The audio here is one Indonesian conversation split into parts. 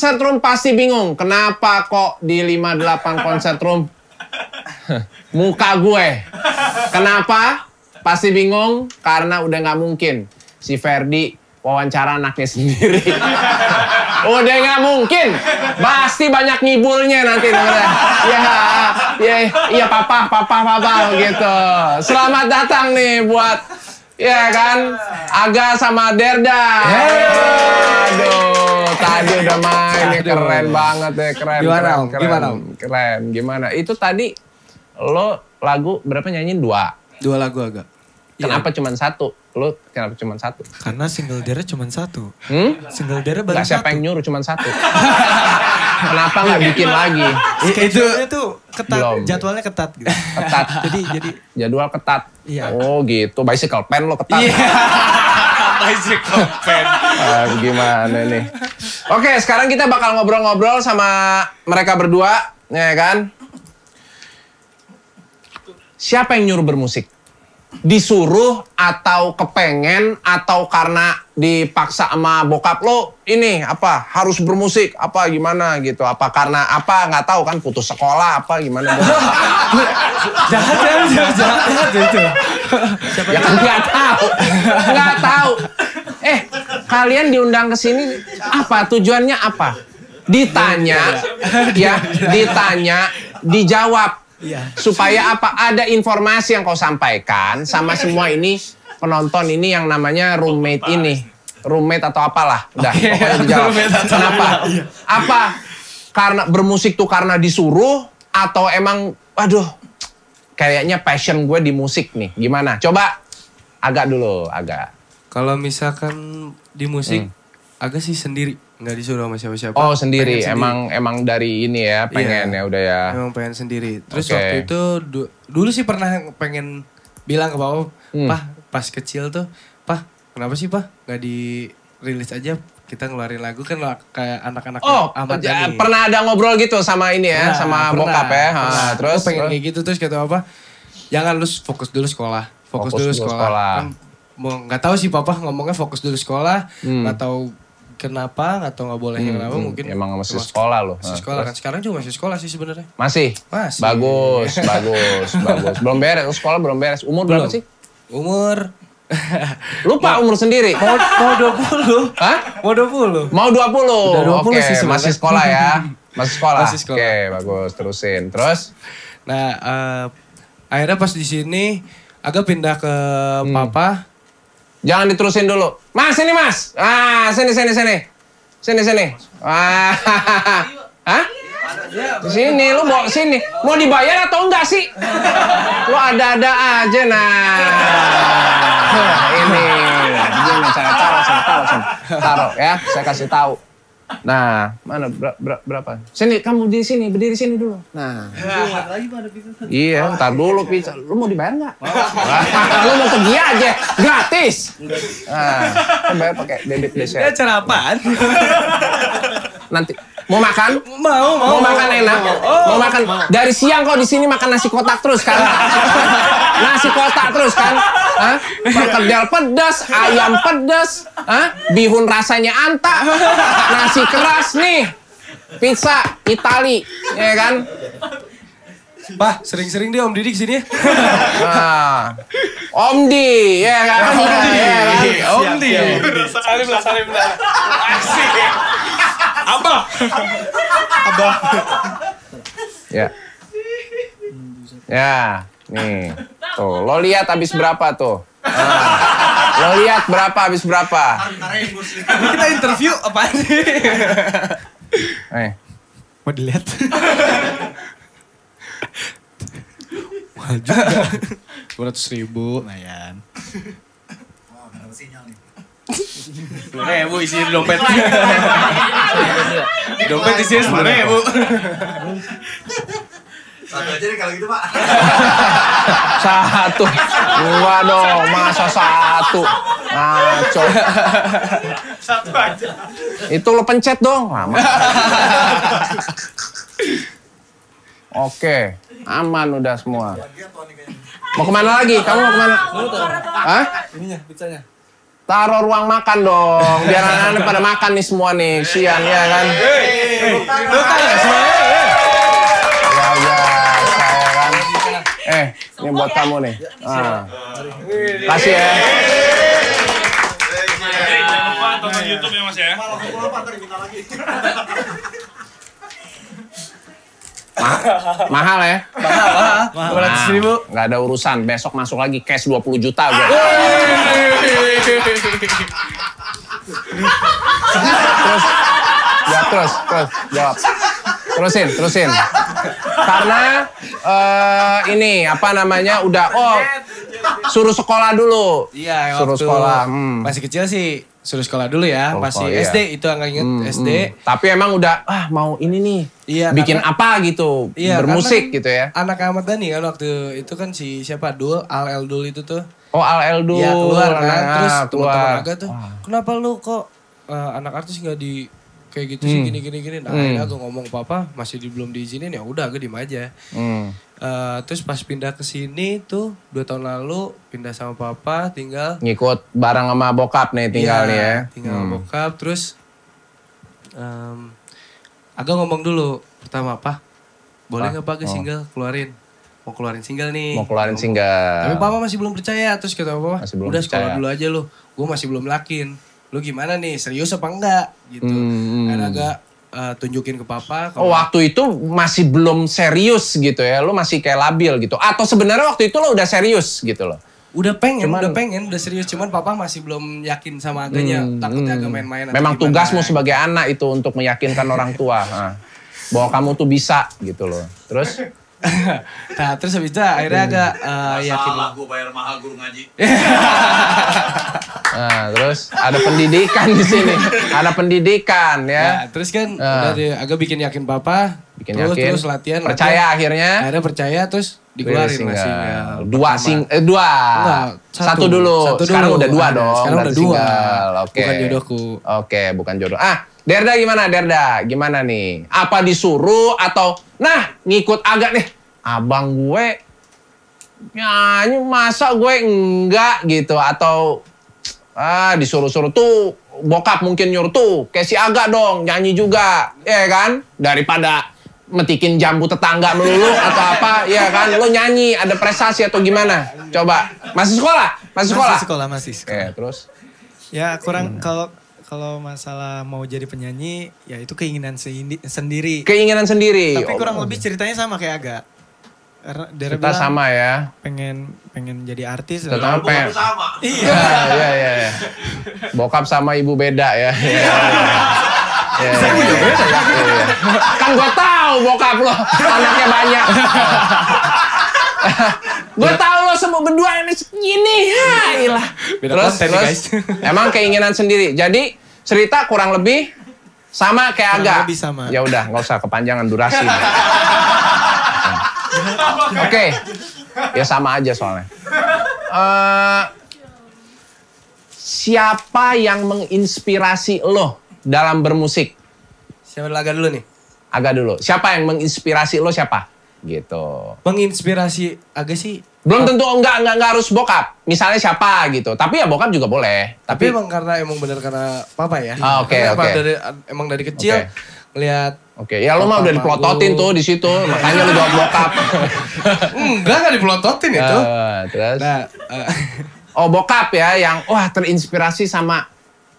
concert room pasti bingung. Kenapa kok di 58 concert room muka gue? Kenapa? Pasti bingung karena udah nggak mungkin si Ferdi wawancara anaknya sendiri. udah nggak mungkin. Pasti banyak ngibulnya nanti dengernya. Ya, ya, iya papa, papa, papa gitu. Selamat datang nih buat ya kan Aga sama Derda. Aduh, tadi udah main nih keren banget ya, keren. Gimana, keren, Om? keren, Gimana, Om? Keren, gimana? Itu tadi lo lagu berapa nyanyiin dua? Dua lagu agak. Kenapa cuma satu? Lo kenapa cuma satu? Karena single Dere cuma satu. Hmm? Single Dere baru Gak siapa satu. yang nyuruh cuma satu. kenapa nggak bikin lagi? Schedule-nya tuh ketat, Belum. jadwalnya ketat gitu. Ketat. jadi jadi Jadwal ketat. Iya. Oh gitu. Bicycle pen lo ketat. Bicycle pen. Ah, gimana nih? Oke, sekarang kita bakal ngobrol-ngobrol sama mereka berdua, ya kan? Siapa yang nyuruh bermusik? Disuruh atau kepengen atau karena dipaksa sama bokap lo ini apa harus bermusik apa gimana? gitu. Apa karena apa nggak tahu kan putus sekolah apa gimana? Jahat jahat jahat jahat, jahat itu. ya kan nggak tahu. Nggak tahu. Eh kalian diundang ke sini apa? Tujuannya apa? Ditanya ya ditanya dijawab Iya. supaya apa? Ada informasi yang kau sampaikan sama semua ini penonton ini yang namanya roommate ini. Roommate atau apalah. Udah pokoknya dijawab. Roommate atau kenapa? apa? Karena bermusik tuh karena disuruh atau emang aduh kayaknya passion gue di musik nih. Gimana? Coba agak dulu agak. Kalau misalkan di musik agak sih sendiri, nggak disuruh sama siapa-siapa. oh sendiri Pengen emang emang dari ini ya pengen Iya. ya udah ya Emang pengen sendiri. Terus Oke. waktu itu du- dulu sih pernah pengen bilang ke papa, Hmm. pah pas kecil tuh, pah kenapa sih pah nggak dirilis aja kita ngeluarin lagu kan kayak anak-anak Oh, Ahmad Dhani. pernah ada ngobrol gitu sama ini ya, Pernah, sama pernah, bokap ya. Ha, pernah. terus Gua pengen terus? kayak gitu terus kata apa? Jangan lu fokus dulu sekolah. Fokus, Fokus dulu sekolah. sekolah. Kan mau nggak tahu sih papa ngomongnya fokus dulu sekolah, Hmm. tahu kenapa, nggak tahu nggak boleh Hmm, kenapa hmm, mungkin emang masih emang sekolah loh. Masih sekolah kan sekarang juga masih sekolah sih sebenarnya. Masih? Masih. Bagus, bagus, bagus. Belum beres, sekolah belum beres. Umur berapa Belum. sih? Umur Lupa umur sendiri. mau mau 20. Hah? Mau 20. Mau 20. Udah 20 Oke, sih sebenarnya. masih sekolah ya. Masih sekolah. Masih sekolah. Oke, bagus. Terusin. Terus? Nah, eh, akhirnya pas di sini agak pindah ke Hmm. papa. Jangan diterusin dulu. Mas, sini mas. Ah, sini, sini, sini. Sini, sini. Ah, Hah? Di sini, lu mau sini. Mau dibayar atau enggak sih? Lu ada-ada aja, nah. Nah, ini. Gini, saya taruh, saya taruh, taruh ya. Saya kasih tahu. Nah, mana ber- ber- berapa? Sini, kamu di sini, berdiri sini dulu. Nah. Iya, ntar dulu pizza. Lu mau dibayar nggak? lu mau pergi aja, gratis. Nah, kan bayar pakai debit desa. acara apaan? Nanti mau makan? mau, Mau makan enak? Mau makan dari siang kok di sini makan nasi kotak terus kan? nasi kotak terus kan? Hah? Perkedel pedas, ayam pedas, Hah? bihun rasanya anta, nasi keras nih, pizza Itali, ya kan? Pak, sering-sering dia Om Didik sini ya. Nah, Om Di, ya kan? Om Di, Om Didik. Salim lah, salim lah. Asik. Abah. Abah. Ya. Ya, nih. Tuh, lo lihat habis berapa tuh? Nah, lo lihat berapa habis berapa? Ini kita interview apa sih? Eh, Mau dilihat? Dua ratus ribu. Lumayan. Eh, bu isi dompet. dompet isinya sebenarnya ya, bu. Satu aja deh kalau gitu pak. satu. Enggak dong, masa satu. Ngaco. Satu aja. Itu lo pencet dong. Lama. Oke, aman udah semua. Mau ke mana lagi? Kamu mau ke mana? Hah? Ininya, pizzanya. Taruh ruang makan dong, biar anak-anak pada makan nih semua nih, siang ya kan? Biasa ya kan. Eh, ini buat kamu nih. Ah. Kasih ya. Tonton YouTube ya Mas ya. Mahal ya? Mahal. Ratus ribu. Nggak ada urusan. Besok masuk lagi cash 20 juta gue. terus, ya terus, terus, jawab. Terusin, terusin. Karena eh, ini apa namanya udah oh suruh sekolah dulu. Iya, suruh sekolah. Hmm. Masih kecil sih suruh sekolah dulu ya, Oh, masih oh, iya. SD itu nggak inget Hmm, SD. hmm. Tapi emang udah ah mau ini nih. Iya, bikin karena- apa gitu, Iya, bermusik gitu ya. Anak Ahmad Dhani kan waktu itu kan si siapa Dul, Al El Dul itu tuh. Oh Al Eldul. Iya keluar kan, nah, terus keluar. teman-teman agak tuh, kenapa lu kok eh, anak artis nggak di kayak gitu sih gini gini gini. Nah, akhirnya gue ngomong papa masih di, belum diizinin ya udah gue diem aja. Hmm. Eh, terus pas pindah ke sini tuh dua tahun lalu pindah sama papa tinggal Ngikut bareng sama bokap nih tinggal Iya, nih ya. Tinggal Hmm. bokap terus em agak ngomong dulu pertama apa? Boleh nggak pakai Oh. single keluarin? Mau keluarin single nih. Mau keluarin single. Tapi papa masih belum percaya terus kata papa, Masih belum udah sekolah dulu aja lu. Gue masih belum yakin. Lu gimana nih? Serius apa enggak? Gitu. Hmm. Dan agak eh, tunjukin ke papa Oh, kalau waktu itu masih belum serius gitu ya. Lu masih kayak labil gitu. Atau sebenarnya waktu itu lo udah serius gitu loh. udah pengen, Cuman- udah pengen, udah serius. Cuman papa masih belum yakin sama agaknya. Hmm, Takutnya hmm. agak main-main. Memang gimana. tugasmu sebagai anak itu untuk meyakinkan orang tua. Nah, bahwa kamu tuh bisa gitu loh. Terus nah terus habis itu akhirnya agak eh, yakin. Salah gue bayar mahal guru ngaji. nah, terus ada pendidikan di sini. Ada pendidikan Nah, ya. terus kan Ah. udah agak bikin yakin papa. Bikin terus, yakin. Terus latihan. Percaya latihan. akhirnya. Akhirnya percaya terus dikeluarin Single. single. Dua sing eh, dua. Enggak, satu. satu. dulu. Satu Sekarang dulu. udah dua Ada, dong. sekarang udah dua. Oke. Bukan jodohku. Oke, bukan jodoh. Ah, Derda gimana Derda? Gimana nih? Apa disuruh atau nah ngikut agak nih? Abang gue nyanyi masa gue enggak gitu atau ah disuruh-suruh tuh bokap mungkin nyuruh tuh kayak si agak dong nyanyi juga ya kan daripada metikin jambu tetangga melulu atau apa ya kan lo nyanyi ada prestasi atau gimana coba masih sekolah masih sekolah Masih sekolah, masih Oke, sekolah. terus Ya kurang kalau kalau masalah mau jadi penyanyi ya itu keinginan sendiri. keinginan sendiri Tapi kurang Oh, lebih ceritanya sama kayak agak. Karena Dera kita bilang sama ya pengen pengen jadi artis. Pengen lu sama. Iya. Iya, iya, iya. iya. Bokap sama ibu beda ya. Iya, iya. Iya, iya, iya. Iya. Kan gue tahu bokap lo anaknya banyak. gue tahu lo semua berdua ini segini. Ya, ilah. Beda Terus, konten terus guys. emang keinginan sendiri. Jadi cerita kurang lebih sama kayak Kurang agak. lebih sama. Ya udah, nggak usah kepanjangan durasi. Oke, ya sama aja soalnya. Eh, siapa yang menginspirasi lo dalam bermusik? Siapa laga dulu nih? Agak dulu. Siapa yang menginspirasi lo siapa? Gitu. Menginspirasi agak sih. Belum tentu enggak, enggak, enggak harus bokap. Misalnya siapa gitu. Tapi ya bokap juga boleh. Tapi, Tapi, emang karena emang bener karena papa ya. Ah, oke, emang oke. dari emang dari kecil Oke. ngelihat oke. Ya lo mah udah aku. tuh di situ. Makanya lo jawab bokap. enggak enggak dipelototin itu. Eh, terus? Nah, eh, Oh bokap ya yang wah terinspirasi sama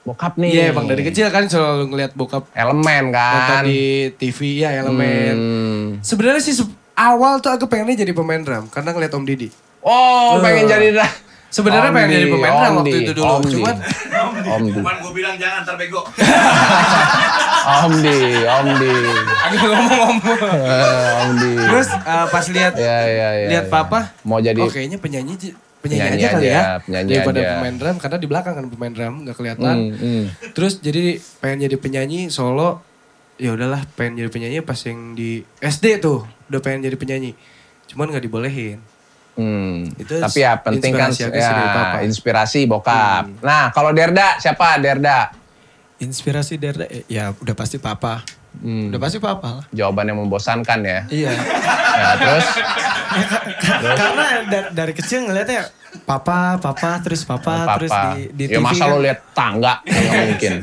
bokap nih. iya emang dari kecil kan selalu ngelihat bokap Elemen nonton kan. di TV ya elemen. Hmm. Sebenarnya sih awal tuh aku pengennya jadi pemain drum karena ngeliat Om Didi. Oh, Eh. pengen jadi dah. Sebenarnya pengen Di, jadi pemain drum waktu Di, itu dulu. Om. Cuman Om Di. Cuman gue bilang jangan ntar bego. Om Di, Om Di. agak ngomong-ngomong. Eh, Om Di. Terus eh, pas lihat ya ya ya. lihat ya. papa, mau jadi oh kayaknya penyanyi penyanyi, Penyanyi aja kali aja, ya penyanyi daripada aja. pemain drum karena di belakang kan pemain drum nggak kelihatan. Hmm, hmm. Terus jadi pengen jadi penyanyi solo. Ya udahlah pengen jadi penyanyi pas yang di SD tuh udah pengen jadi penyanyi. Cuman nggak dibolehin. Hmm. Itu Tapi ya penting kan ya, inspirasi bokap. Nah, kalau Derda siapa Derda? Inspirasi dari eh, ya udah pasti papa. Hmm. Udah pasti papa lah. Jawaban yang membosankan ya. Iya. Ya, terus Karena da- dari kecil ngeliatnya papa, papa, terus papa, papa. terus di, di ya TV masa kan. lo lihat tangga nggak mungkin.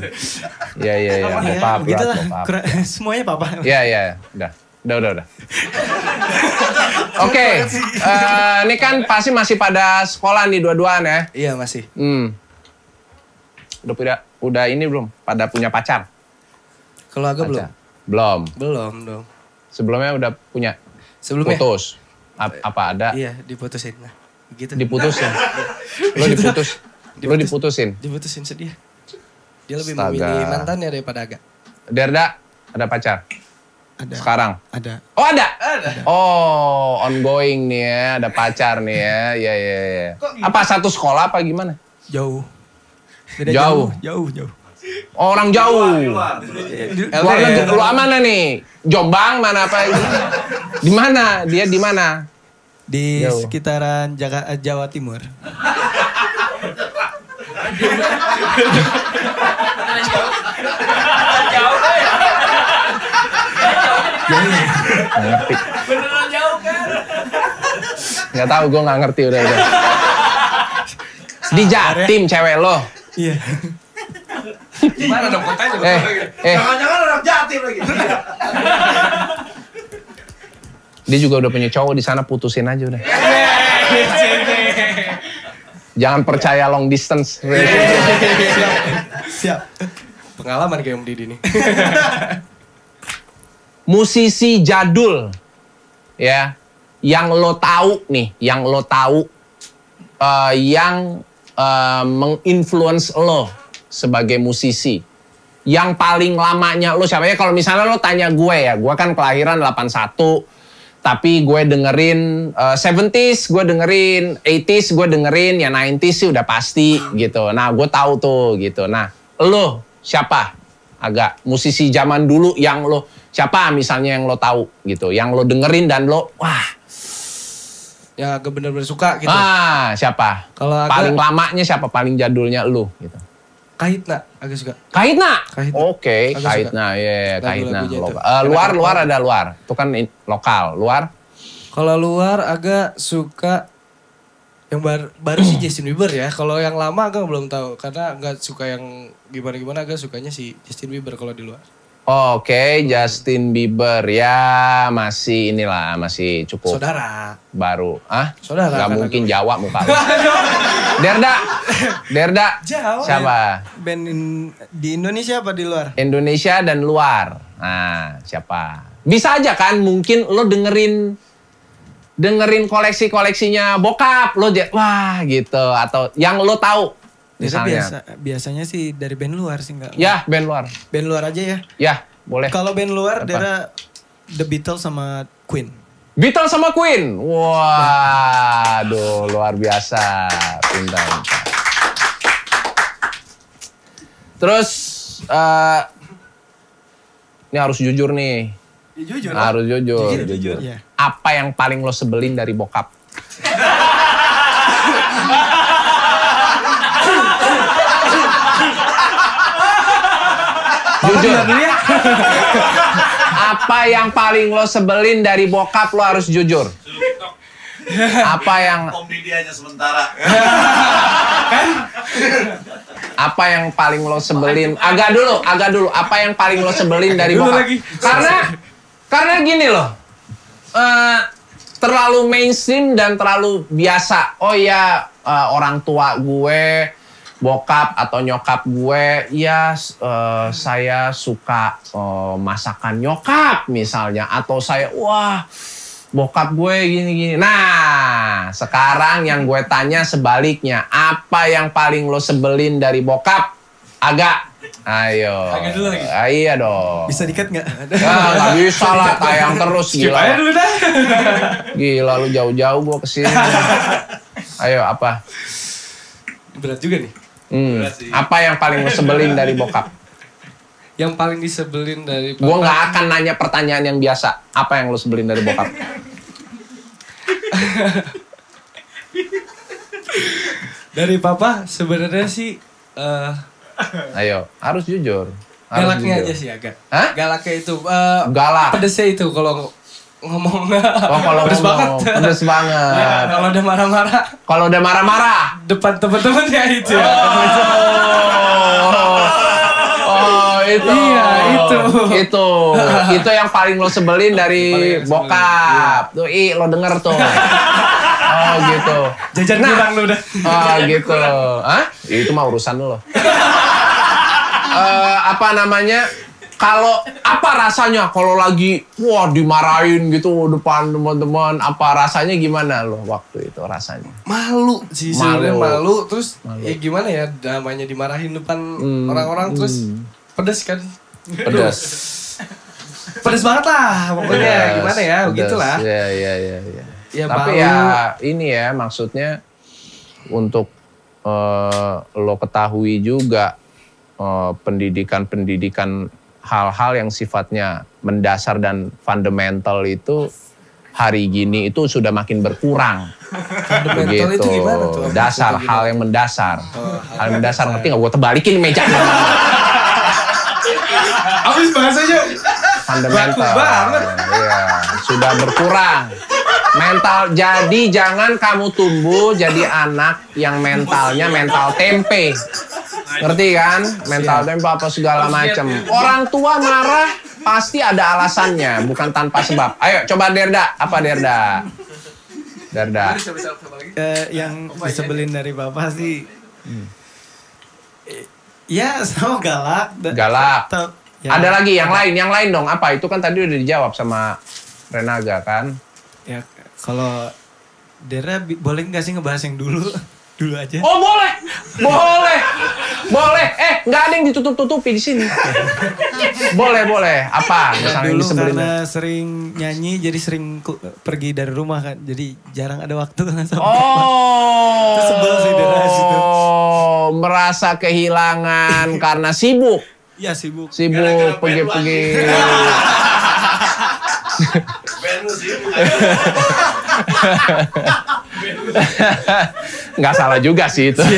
Iya iya iya. Bokap, begitu berat, lah. Semuanya papa. Iya iya. Udah. Udah udah udah. Oke. eh, ini kan pasti masih pada sekolah nih dua-duaan ya. Iya masih. Hmm. Udah udah udah ini belum? Pada punya pacar? Kalau agak belum. Belum. Belum dong. Sebelumnya udah punya Sebelumnya. putus. Ap- apa ada? Iya diputusin. Nah, gitu. Diputusin. Lo diputus. Lo diputusin. Diputusin sedih. Dia lebih Astaga. memilih mantannya daripada agak. Derda ada pacar Ada. sekarang. Ada. Oh ada? Oh ongoing nih ya, ada pacar nih ya, ya ya ya. Apa satu sekolah apa gimana? Jauh. Beda Jauh. Jauh, jauh. Oh, orang jauh. Luar. Luar negeri, lu mana nih? Jombang mana apa? Di mana? Dia di mana? Di Jauh. sekitaran Jaga- eh, Jawa Timur. Ngerti. Beneran jauh kan? Nggak tahu, gue nggak ngerti udah udah. Di Jatim cewek lo. Iya. Gimana dong kotanya? Eh, eh, Jangan-jangan orang jatim lagi. dia juga udah punya cowok di sana putusin aja udah. Jangan percaya long distance. Siap. Pengalaman kayak Om Didi nih. Musisi jadul, ya, yang lo tahu nih, yang lo tahu, eh, yang eh, menginfluence lo sebagai musisi. Yang paling lamanya lo siapa ya? Kalau misalnya lo tanya gue ya, gue kan kelahiran 81, tapi gue dengerin eh, 70s, gue dengerin 80s, gue dengerin ya 90s sih udah pasti gitu. Nah, gue tahu tuh gitu. Nah, lo siapa? Agak musisi zaman dulu yang lo siapa misalnya yang lo tahu gitu, yang lo dengerin dan lo wah, ya bener-bener suka gitu. ah siapa? Kalau agak Paling lamanya siapa? Paling jadulnya lo gitu. Kahitna agak suka. Kahitna. Kahitna. Oke, Agak Kahitna. Ya, Lagu-lagunya Kahitna. Eh, luar, luar ada luar. Itu kan in- lokal. Luar. Kalau luar agak suka yang baru, baru sih Justin Bieber ya. Kalau yang lama agak belum tahu karena nggak suka yang gimana-gimana agak sukanya si Justin Bieber kalau di luar. Oke, Justin Bieber. Ya, masih inilah, masih cukup Saudara. baru. Ah? Saudara Gak mungkin aku. Jawa muka. Derda. Derda. Jawa. Siapa? Band in- di Indonesia apa di luar? Indonesia dan luar. Nah, siapa? Bisa aja kan mungkin lo dengerin dengerin koleksi-koleksinya bokap lo wah gitu atau yang lo tahu misalnya. biasa, biasanya sih dari band luar sih enggak. Ya, band luar. Band luar aja ya. Ya, boleh. Kalau band luar Apa? daerah The Beatles sama Queen. Beatles sama Queen. Waduh, luar biasa. Pintar. Terus eh ini harus jujur nih. jujur. Harus jujur, Jujur, jujur. jujur. Iya. Apa yang paling lo sebelin dari bokap? Jujur. Apa yang paling lo sebelin dari bokap lo harus jujur. Apa yang Om Didi hanya sementara. apa yang paling lo sebelin? Agak dulu, agak dulu. Apa yang paling lo sebelin dari bokap? lagi. Karena karena gini loh. eh, terlalu mainstream dan terlalu biasa. Oh ya, eh, orang tua gue, bokap atau nyokap gue, ya eh, saya suka eh, masakan nyokap misalnya atau saya wah bokap gue gini-gini. Nah, sekarang yang gue tanya sebaliknya, apa yang paling lo sebelin dari bokap? Agak. Ayo. Agak dulu lagi. Ah, iya dong. Bisa dikat nggak? Ya, nggak bisa lah, tayang terus Skip gila. aja dulu dah. Gila lu jauh-jauh gua ke sini. Ayo apa? Berat juga nih. Hmm, apa yang paling lo sebelin dari bokap? Yang paling disebelin dari Gua papa- nggak akan nanya pertanyaan yang biasa. Apa yang lo sebelin dari bokap? dari papa sebenarnya sih eh Ayo, harus jujur. Harus Galaknya jujur. aja sih agak. Hah? Galaknya itu. eh, Galak. Pedesnya itu kalau ngomong. Oh kalau pedes banget. pedes banget. Ya, kalau udah marah-marah Kalau udah marah-marah. depan temen-temennya itu ya. Oh, oh itu. Iya, itu. Itu. Itu yang paling lo sebelin dari yang bokap. Tuh, i lo denger tuh. Oh gitu. Jajan Nah. kurang lu udah. Oh gitu. Hah? Itu mah urusan lo. Eh, apa namanya? Kalau apa rasanya kalau lagi wah dimarahin gitu depan teman-teman, apa rasanya gimana lo waktu itu rasanya? Malu sih Malu. malu. Terus Malu. ya gimana ya namanya dimarahin depan Hmm, orang-orang terus hmm. pedes kan. Pedas. Pedes banget lah pokoknya Pedas, gimana ya pedas. begitulah. Iya, iya, iya, iya. Ya, Tapi malu. ya ini ya maksudnya untuk eh, lo ketahui juga eh, pendidikan-pendidikan hal-hal yang sifatnya mendasar dan fundamental itu hari gini itu sudah makin berkurang. Fundamental itu gimana tuh? Dasar, Itu gimana? hal yang mendasar. Oh, hal yang mendasar, ngerti nggak? Gue tebalikin meja. Habis bahasanya. fundamental. Iya, sudah berkurang. Mental jadi jangan kamu tumbuh jadi anak yang mentalnya mental tempe. Ngerti kan? Mental tempe apa segala macam. Orang tua marah pasti ada alasannya, bukan tanpa sebab. Ayo coba Derda, apa Derda? Derda. Eh, yang disebelin dari bapak sih eh, ya sama galak Galak. ya, Ada lagi yang lain, yang lain dong. Apa? Itu kan tadi udah dijawab sama Renaga kan? ya kalau Dera boleh nggak sih ngebahas yang dulu dulu aja Oh boleh, boleh, boleh. Eh nggak ada yang ditutup-tutupi di sini. boleh, boleh. Apa? Ya, Misalnya dulu disebelin. karena sering nyanyi jadi sering pergi dari rumah kan jadi jarang ada waktu kan sama Oh. Itu sebel sih Dera situ. merasa kehilangan karena sibuk, ya sibuk sibuk pergi-pergi. Nggak salah juga sih itu.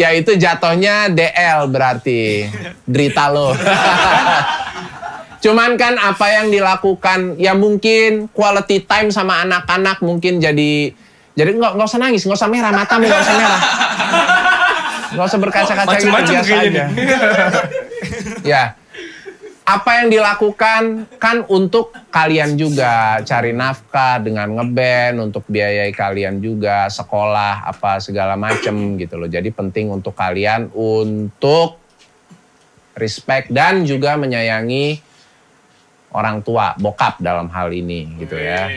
ya itu jatuhnya DL berarti. Derita lo. Cuman kan apa yang dilakukan ya mungkin quality time sama anak-anak mungkin jadi jadi nggak nggak usah nangis, nggak usah merah matamu nggak usah merah. Nggak usah berkaca-kaca gitu Macem-macem biasa aja. ya. Apa yang dilakukan kan untuk kalian juga cari nafkah dengan ngeband untuk biayai kalian juga sekolah apa segala macem gitu loh. Jadi penting untuk kalian untuk respect dan juga menyayangi orang tua, bokap dalam hal ini gitu ya.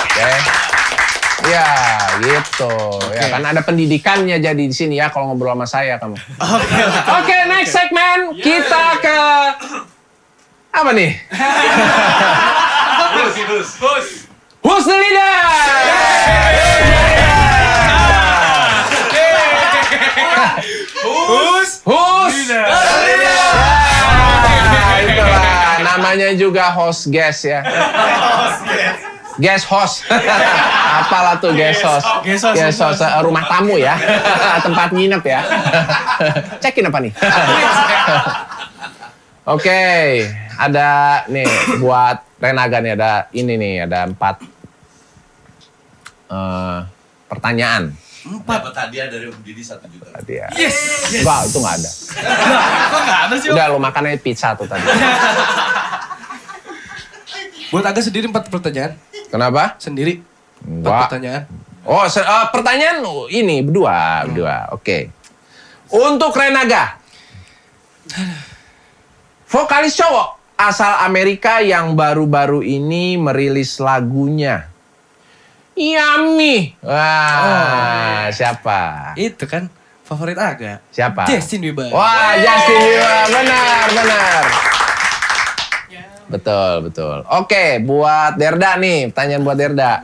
Oke. Ya, gitu. Ya kan ada pendidikannya jadi di sini ya kalau ngobrol sama saya kamu. Oke, next segmen kita ke apa nih? Terus, terus. Terus. Who's the leader? Who's? Who's the leader? Ah, itulah namanya juga host guest ya. Guest host. Apalah tuh guest host. Guest host. Guest host, rumah tamu ya. Tempat nginep ya. Cekin apa nih? Oke, ada nih buat Renaga nih ada ini nih ada empat eh, pertanyaan Dapat hadiah dari Om Didi satu juta. tadi ya. Enggak, itu nggak ada. Kok nggak ada sih? Udah lo makannya pizza tuh tadi. Buat agak sendiri empat pertanyaan. Kenapa? Sendiri. Enggak. pertanyaan. Oh, se- eh, pertanyaan oh, ini berdua, berdua. Oke. Untuk Renaga. Vokalis cowok asal Amerika yang baru-baru ini merilis lagunya. Yummy. Wah, siapa? Itu kan favorit aga. Siapa? Justin Bieber. Wah, Justin Bieber. Benar, benar. Betul, betul. Oke, buat Derda nih, pertanyaan buat Derda.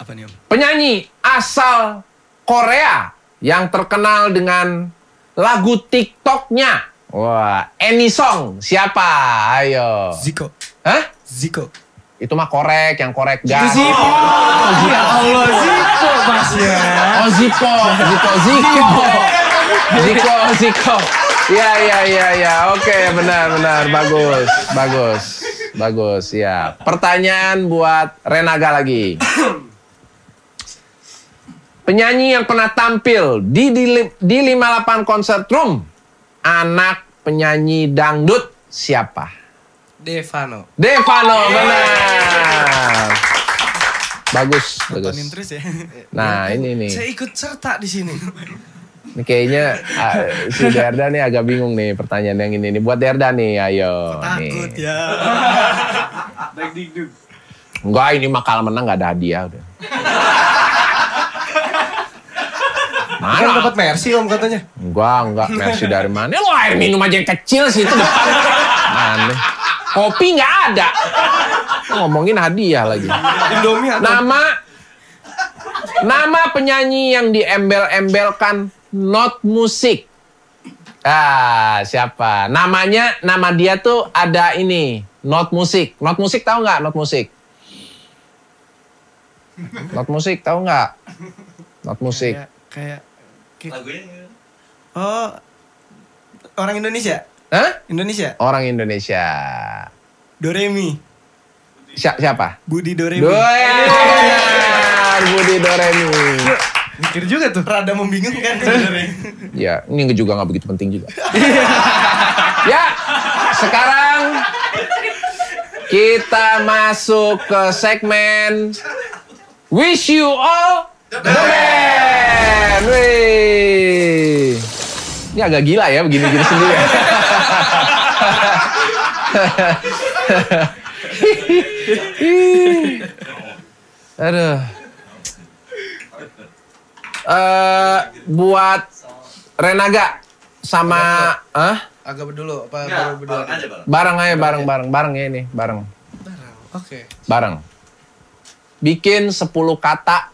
Apa nih om penyanyi asal Korea yang terkenal dengan lagu TikToknya. Wah, Any Song siapa? Ayo. Ziko Hah? Ziko Itu mah korek, yang korek gas. Zippo. Ya Allah, Zippo masnya. Oh Zippo, Zippo, Ziko. Ziko, Ziko. Iya, iya, iya, iya. Oke, benar, benar. Bagus, bagus. Bagus, ya. Pertanyaan buat Renaga lagi. Penyanyi yang pernah tampil di, di, di 58 Concert Room. Anak penyanyi dangdut siapa? Devano. Devano, benar. Bagus, bagus. Terus ya. Nah, ini nih. Saya ikut serta di sini. Ini kayaknya ah, si Derda nih agak bingung nih pertanyaan yang ini nih. Buat Derda nih, ayo. Takut nih. ya. Enggak, ini mah kalau menang nggak ada hadiah udah. Kan Mana? dapat mercy om katanya. Enggak, enggak. Mercy dari mana? Lo air minum aja yang kecil sih itu depan. Mana? Kopi nggak ada. Lo ngomongin hadiah lagi. Indomie Nama nama penyanyi yang diembel-embelkan not musik. Ah, siapa? Namanya nama dia tuh ada ini, not musik. Not musik tahu nggak? Not musik. Not musik tahu nggak? Not musik. Kayak kayak Lagunya Oh, orang Indonesia? Hah? Indonesia? Orang Indonesia. Doremi. Si- siapa? Budi Doremi. Benar, Budi Doremi. Mikir juga tuh. Rada membingungkan sebenarnya. Ya, ini juga nggak begitu penting juga. ya, sekarang kita masuk ke segmen Wish You All the Best. Wih. Ini agak gila ya begini-gini sendiri. Aduh. Eh, buat Renaga sama ah Agak dulu apa Enggak, baru berdua? bareng aja bareng. bareng aja bareng bareng bareng ya ini bareng Oke. bareng bikin 10 kata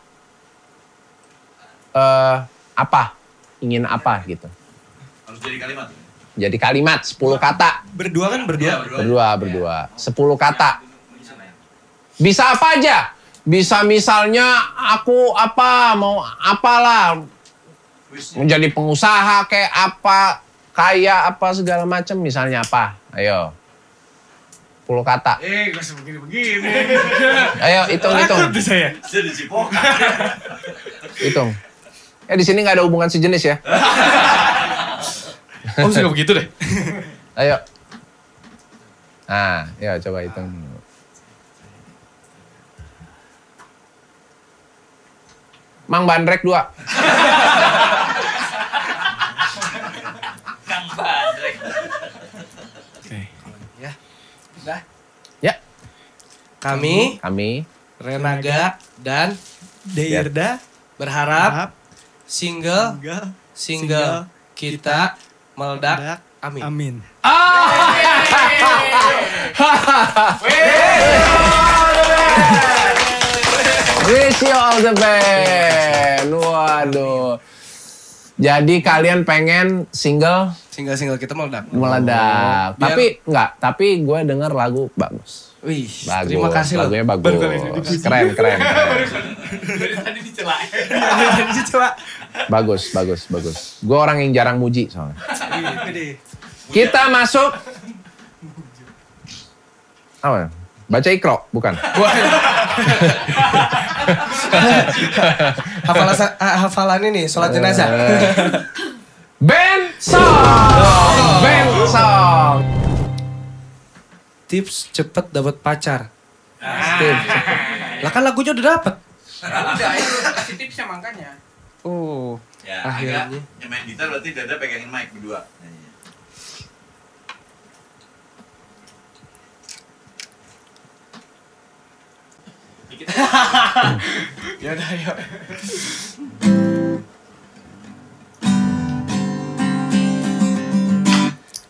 eh apa ingin apa gitu Harus jadi kalimat. jadi kalimat 10 kata Berdua kan berdua? Iya, berdua. berdua berdua 10 kata bisa apa aja bisa misalnya aku apa mau apalah menjadi pengusaha kayak apa kaya apa segala macam misalnya apa? Ayo. 10 kata. Eh, gak usah begini-begini. ayo hitung hitung. Saya. Hitung. Eh di sini nggak ada hubungan sejenis ya? Oh suka begitu deh. ayo. Nah ya coba hitung Mang Bandrek dua. Ya. Udah. Ya, Kami kami Renaga dan Deirda. berharap single Single. single kita meledak. Dak. Amin. Amin. Wish you all the best. Waduh. Jadi kalian pengen single Single-single kita meledak. meledak. Oh, Biar- Tapi enggak, tapi gue denger lagu bagus. Wih, Bagus. terima kasih loh. Lagunya bagus. Keren, keren, keren. Tadi dicela. Bagus, bagus, bagus. Gue orang yang jarang muji soalnya. Gede. Kita masuk. Apa? Baca ikro, bukan? Hafalan hafalan ini sholat jenazah. Band song. Band song. Tips cepet dapat pacar. Steve, Lah kan lagunya udah dapet. Udah, itu kasih tipsnya makanya. Oh. Ya, Akhirnya. yang main gitar berarti dada pegangin mic berdua. Ya udah ayo.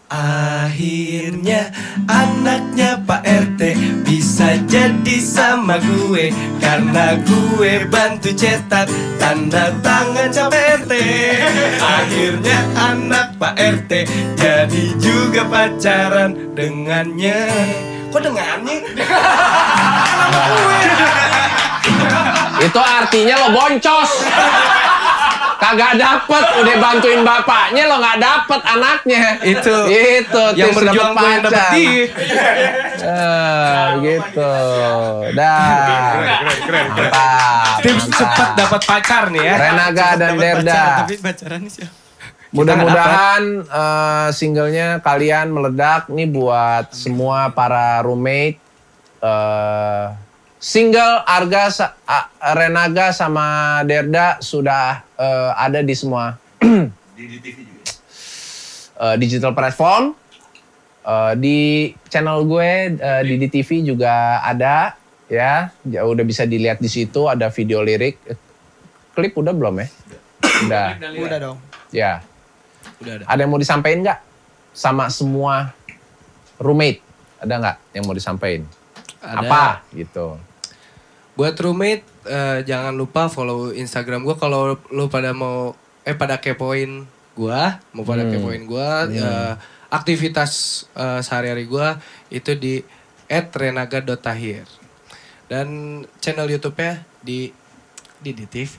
Akhirnya anaknya Pak RT bisa jadi sama gue. Karena gue bantu cetak tanda tangan cap RT Akhirnya anak Pak RT jadi juga pacaran dengannya Kok Kok dengannya? Itu artinya lo boncos. Kagak dapet, udah bantuin bapaknya lo nggak dapet anaknya. Itu. Itu Yang tips berjuang gue yang dapet pacar. dia. Eh, gitu. Dah. Mantap. Tips mantap. cepat dapat pacar nih ya. Renaga dan Derda. Tapi pacaran sih. Mudah-mudahan eh, singlenya kalian meledak nih buat semua para roommate. eh, single Arga, Sa- A- Renaga sama Derda sudah eh, ada di semua Di, di TV juga. eh, digital platform. Eh, di channel gue eh, di DTV juga ada ya, ya udah bisa dilihat di situ ada video lirik. Klip udah belum ya? Udah. Udah dong. Ya. Udah ada. Ada yang mau disampaikan nggak sama semua roommate? Ada nggak yang mau disampaikan? Ada. Apa gitu? Buat roommate eh, jangan lupa follow Instagram gue kalau lu pada mau eh pada kepoin gua, mau pada Hmm. kepoin gua eh, aktivitas eh, sehari-hari gua itu di @renaga.tahir. Dan channel YouTube-nya di di DTV.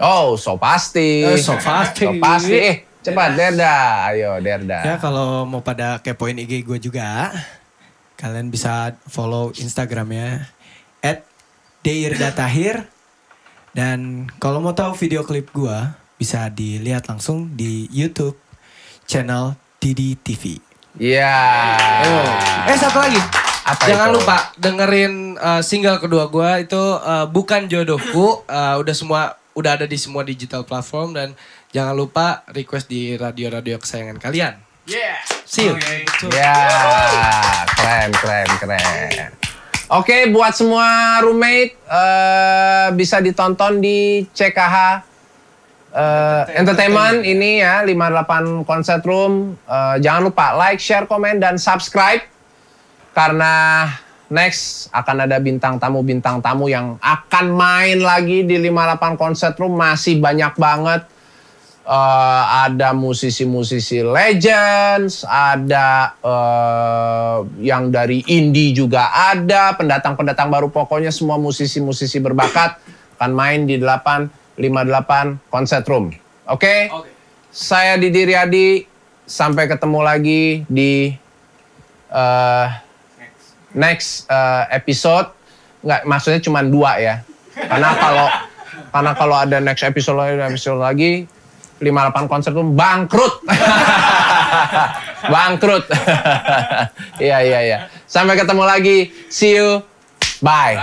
Oh, so pasti. Eh, so pasti. So pasti. Eh, cepat Derda. Ayo Derda. Ya kalau mau pada kepoin IG gue juga, kalian bisa follow Instagramnya at Tahir. Dan kalau mau tahu video klip gue, bisa dilihat langsung di YouTube channel Didi TV. Iya. Eh satu lagi. Apa Jangan itu? lupa dengerin uh, single kedua gua itu uh, bukan jodohku. Uh, udah semua udah ada di semua digital platform dan jangan lupa request di radio-radio kesayangan kalian. Yeah. See you. Ya, keren, keren, keren. Oke, buat semua roommate eh, bisa ditonton di CKH eh, Entertainment ini ya 58 Concert Room. Eh, jangan lupa like, share, komen dan subscribe karena next akan ada bintang tamu bintang tamu yang akan main lagi di 58 Concert Room masih banyak banget. Eh, ada musisi-musisi legends, ada eh, yang dari indie juga ada, pendatang-pendatang baru pokoknya semua musisi-musisi berbakat akan main di 858 Concert Room. Oke? Oke. Saya Didi Riyadi, sampai ketemu lagi di eh, next eh, episode. Nggak, maksudnya cuma dua ya. Karena kalau karena kalau ada next episode lagi, episode lagi 58 konser tuh bangkrut. bangkrut. Iya iya iya. Sampai ketemu lagi. See you. Bye.